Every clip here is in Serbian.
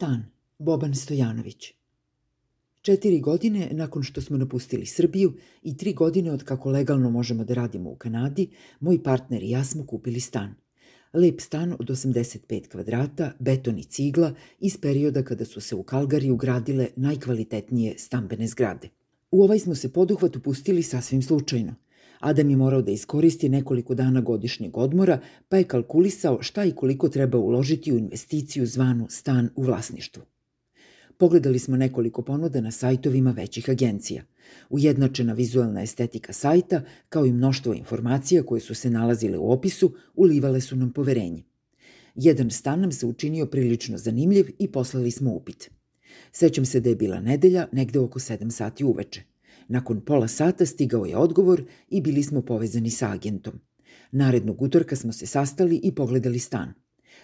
Stan, Boban Stojanović. Četiri godine nakon što smo napustili Srbiju i tri godine od kako legalno možemo da radimo u Kanadi, moj partner i ja smo kupili stan. Lep stan od 85 kvadrata, beton i cigla iz perioda kada su se u Kalgariju gradile najkvalitetnije stambene zgrade. U ovaj smo se poduhvat upustili sasvim slučajno. Adam je morao da iskoristi nekoliko dana godišnjeg odmora, pa je kalkulisao šta i koliko treba uložiti u investiciju zvanu stan u vlasništvu. Pogledali smo nekoliko ponuda na sajtovima većih agencija. Ujednačena vizualna estetika sajta, kao i mnoštvo informacija koje su se nalazile u opisu, ulivale su nam poverenje. Jedan stan nam se učinio prilično zanimljiv i poslali smo upit. Sećam se da je bila nedelja, negde oko 7 sati uveče. Nakon pola sata stigao je odgovor i bili smo povezani sa agentom. Narednog utorka smo se sastali i pogledali stan.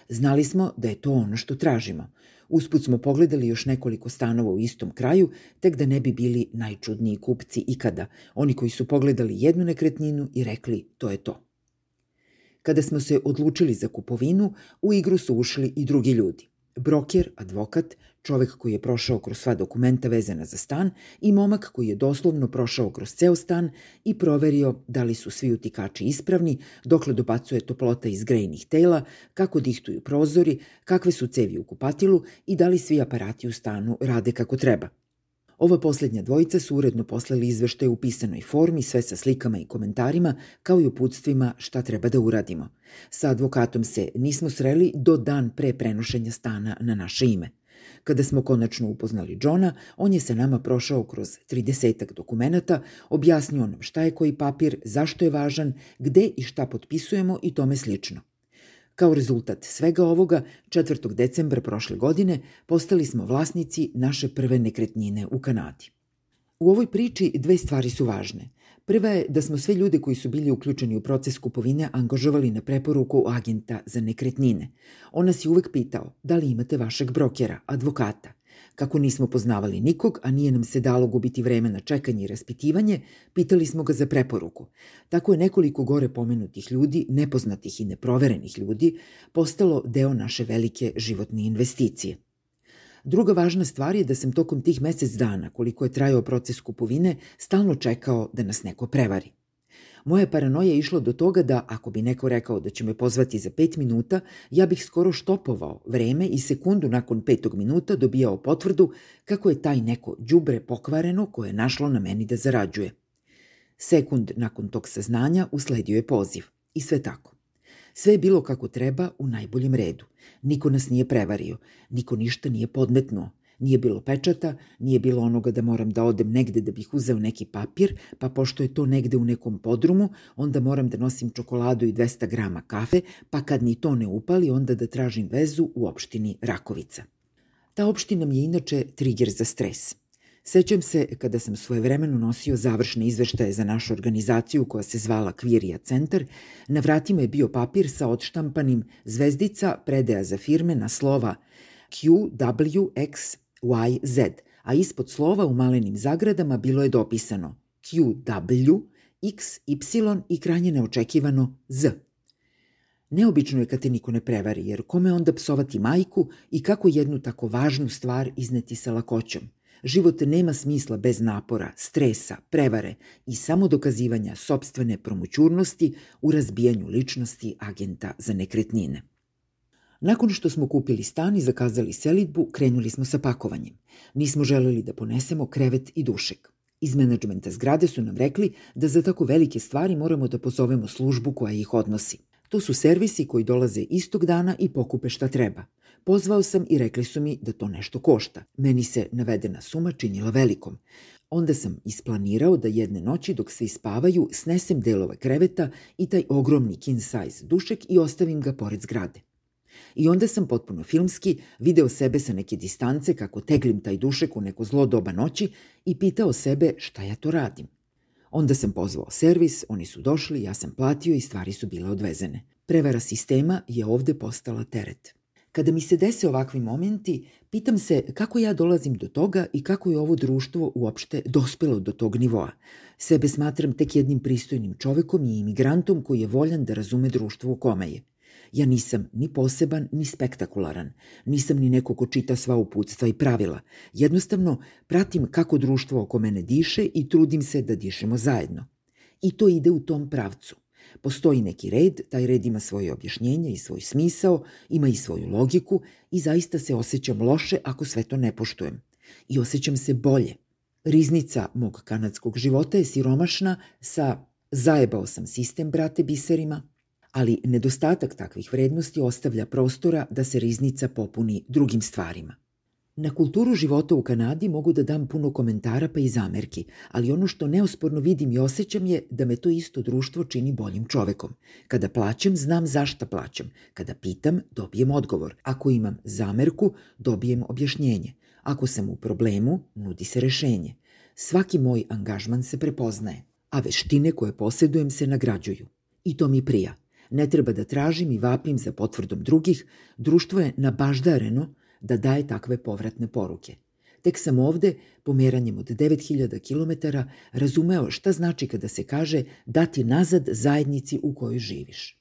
Znali smo da je to ono što tražimo. Usput smo pogledali još nekoliko stanova u istom kraju, tek da ne bi bili najčudniji kupci ikada, oni koji su pogledali jednu nekretninu i rekli to je to. Kada smo se odlučili za kupovinu, u igru su ušli i drugi ljudi. Broker, advokat, čovek koji je prošao kroz sva dokumenta vezana za stan i momak koji je doslovno prošao kroz ceo stan i proverio da li su svi utikači ispravni, dokle dobacuje toplota iz grejnih tela, kako dihtuju prozori, kakve su cevi u kupatilu i da li svi aparati u stanu rade kako treba. Ova poslednja dvojica su uredno poslali izveštaje u pisanoj formi, sve sa slikama i komentarima, kao i uputstvima šta treba da uradimo. Sa advokatom se nismo sreli do dan pre prenošenja stana na naše ime. Kada smo konačno upoznali Johna, on je sa nama prošao kroz 30 dokumenata, objasnio nam šta je koji papir, zašto je važan, gde i šta potpisujemo i tome slično. Kao rezultat svega ovoga, 4. decembra prošle godine postali smo vlasnici naše prve nekretnine u Kanadi. U ovoj priči dve stvari su važne. Prva je da smo sve ljude koji su bili uključeni u proces kupovine angažovali na preporuku agenta za nekretnine. On nas je uvek pitao da li imate vašeg brokera, advokata. Kako nismo poznavali nikog, a nije nam se dalo gubiti vreme na čekanje i raspitivanje, pitali smo ga za preporuku. Tako je nekoliko gore pomenutih ljudi, nepoznatih i neproverenih ljudi, postalo deo naše velike životne investicije. Druga važna stvar je da sam tokom tih mesec dana, koliko je trajao proces kupovine, stalno čekao da nas neko prevari. Moja paranoja je išla do toga da, ako bi neko rekao da će me pozvati za pet minuta, ja bih skoro štopovao vreme i sekundu nakon petog minuta dobijao potvrdu kako je taj neko đubre pokvareno koje je našlo na meni da zarađuje. Sekund nakon tog saznanja usledio je poziv. I sve tako. Sve je bilo kako treba u najboljem redu. Niko nas nije prevario, niko ništa nije podmetnuo. Nije bilo pečata, nije bilo onoga da moram da odem negde da bih uzeo neki papir, pa pošto je to negde u nekom podrumu, onda moram da nosim čokoladu i 200 grama kafe, pa kad ni to ne upali, onda da tražim vezu u opštini Rakovica. Ta opština mi je inače trigger za stres. Sećam se kada sam svojevremeno nosio završne izveštaje za našu organizaciju koja se zvala Kvirija centar, na vratima je bio papir sa odštampanim zvezdica predaja za firme na slova QWX YZ, a ispod slova u malenim zagradama bilo je dopisano QW, X, Y i krajnje neočekivano Z. Neobično je kad te niko ne prevari, jer kome onda psovati majku i kako jednu tako važnu stvar izneti sa lakoćom. Život nema smisla bez napora, stresa, prevare i samo dokazivanja sobstvene promućurnosti u razbijanju ličnosti agenta za nekretnine. Nakon što smo kupili stan i zakazali selitbu, krenuli smo sa pakovanjem. Nismo želeli da ponesemo krevet i dušek. Iz menadžmenta zgrade su nam rekli da za tako velike stvari moramo da pozovemo službu koja ih odnosi. To su servisi koji dolaze istog dana i pokupe šta treba. Pozvao sam i rekli su mi da to nešto košta. Meni se navedena suma činila velikom. Onda sam isplanirao da jedne noći dok svi spavaju snesem delove kreveta i taj ogromni king size dušek i ostavim ga pored zgrade. I onda sam potpuno filmski video sebe sa neke distance kako teglim taj dušek u neko zlo doba noći i pitao sebe šta ja to radim. Onda sam pozvao servis, oni su došli, ja sam platio i stvari su bile odvezene. Prevara sistema je ovde postala teret. Kada mi se dese ovakvi momenti, pitam se kako ja dolazim do toga i kako je ovo društvo uopšte dospelo do tog nivoa. Sebe smatram tek jednim pristojnim čovekom i imigrantom koji je voljan da razume društvo u kome je. Ja nisam ni poseban, ni spektakularan. Nisam ni neko ko čita sva uputstva i pravila. Jednostavno, pratim kako društvo oko mene diše i trudim se da dišemo zajedno. I to ide u tom pravcu. Postoji neki red, taj red ima svoje objašnjenje i svoj smisao, ima i svoju logiku i zaista se osjećam loše ako sve to ne poštujem. I osjećam se bolje. Riznica mog kanadskog života je siromašna sa zajebao sam sistem, brate, biserima, ali nedostatak takvih vrednosti ostavlja prostora da se riznica popuni drugim stvarima. Na kulturu života u Kanadi mogu da dam puno komentara pa i zamerki, ali ono što neosporno vidim i osjećam je da me to isto društvo čini boljim čovekom. Kada plaćam, znam zašta plaćam. Kada pitam, dobijem odgovor. Ako imam zamerku, dobijem objašnjenje. Ako sam u problemu, nudi se rešenje. Svaki moj angažman se prepoznaje, a veštine koje posjedujem se nagrađuju. I to mi prija. Ne treba da tražim i vapim za potvrdom drugih, društvo je nabaždareno da daje takve povratne poruke. Tek sam ovde, pomeranjem od 9000 km, razumeo šta znači kada se kaže dati nazad zajednici u kojoj živiš.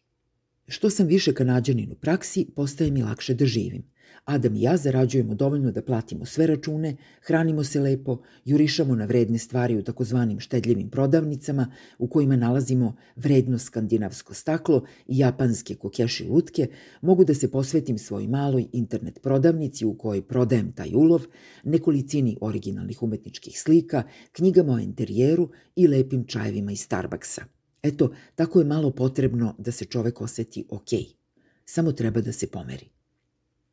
Što sam više kanadjanin u praksi, postaje mi lakše da živim. Adam i ja zarađujemo dovoljno da platimo sve račune, hranimo se lepo, jurišamo na vredne stvari u takozvanim štedljivim prodavnicama u kojima nalazimo vredno skandinavsko staklo i japanske kokeši lutke, mogu da se posvetim svoj maloj internet prodavnici u kojoj prodajem taj ulov, nekolicini originalnih umetničkih slika, knjigama o interijeru i lepim čajevima iz Starbucksa. Eto, tako je malo potrebno da se čovek oseti okej. Okay. Samo treba da se pomeri.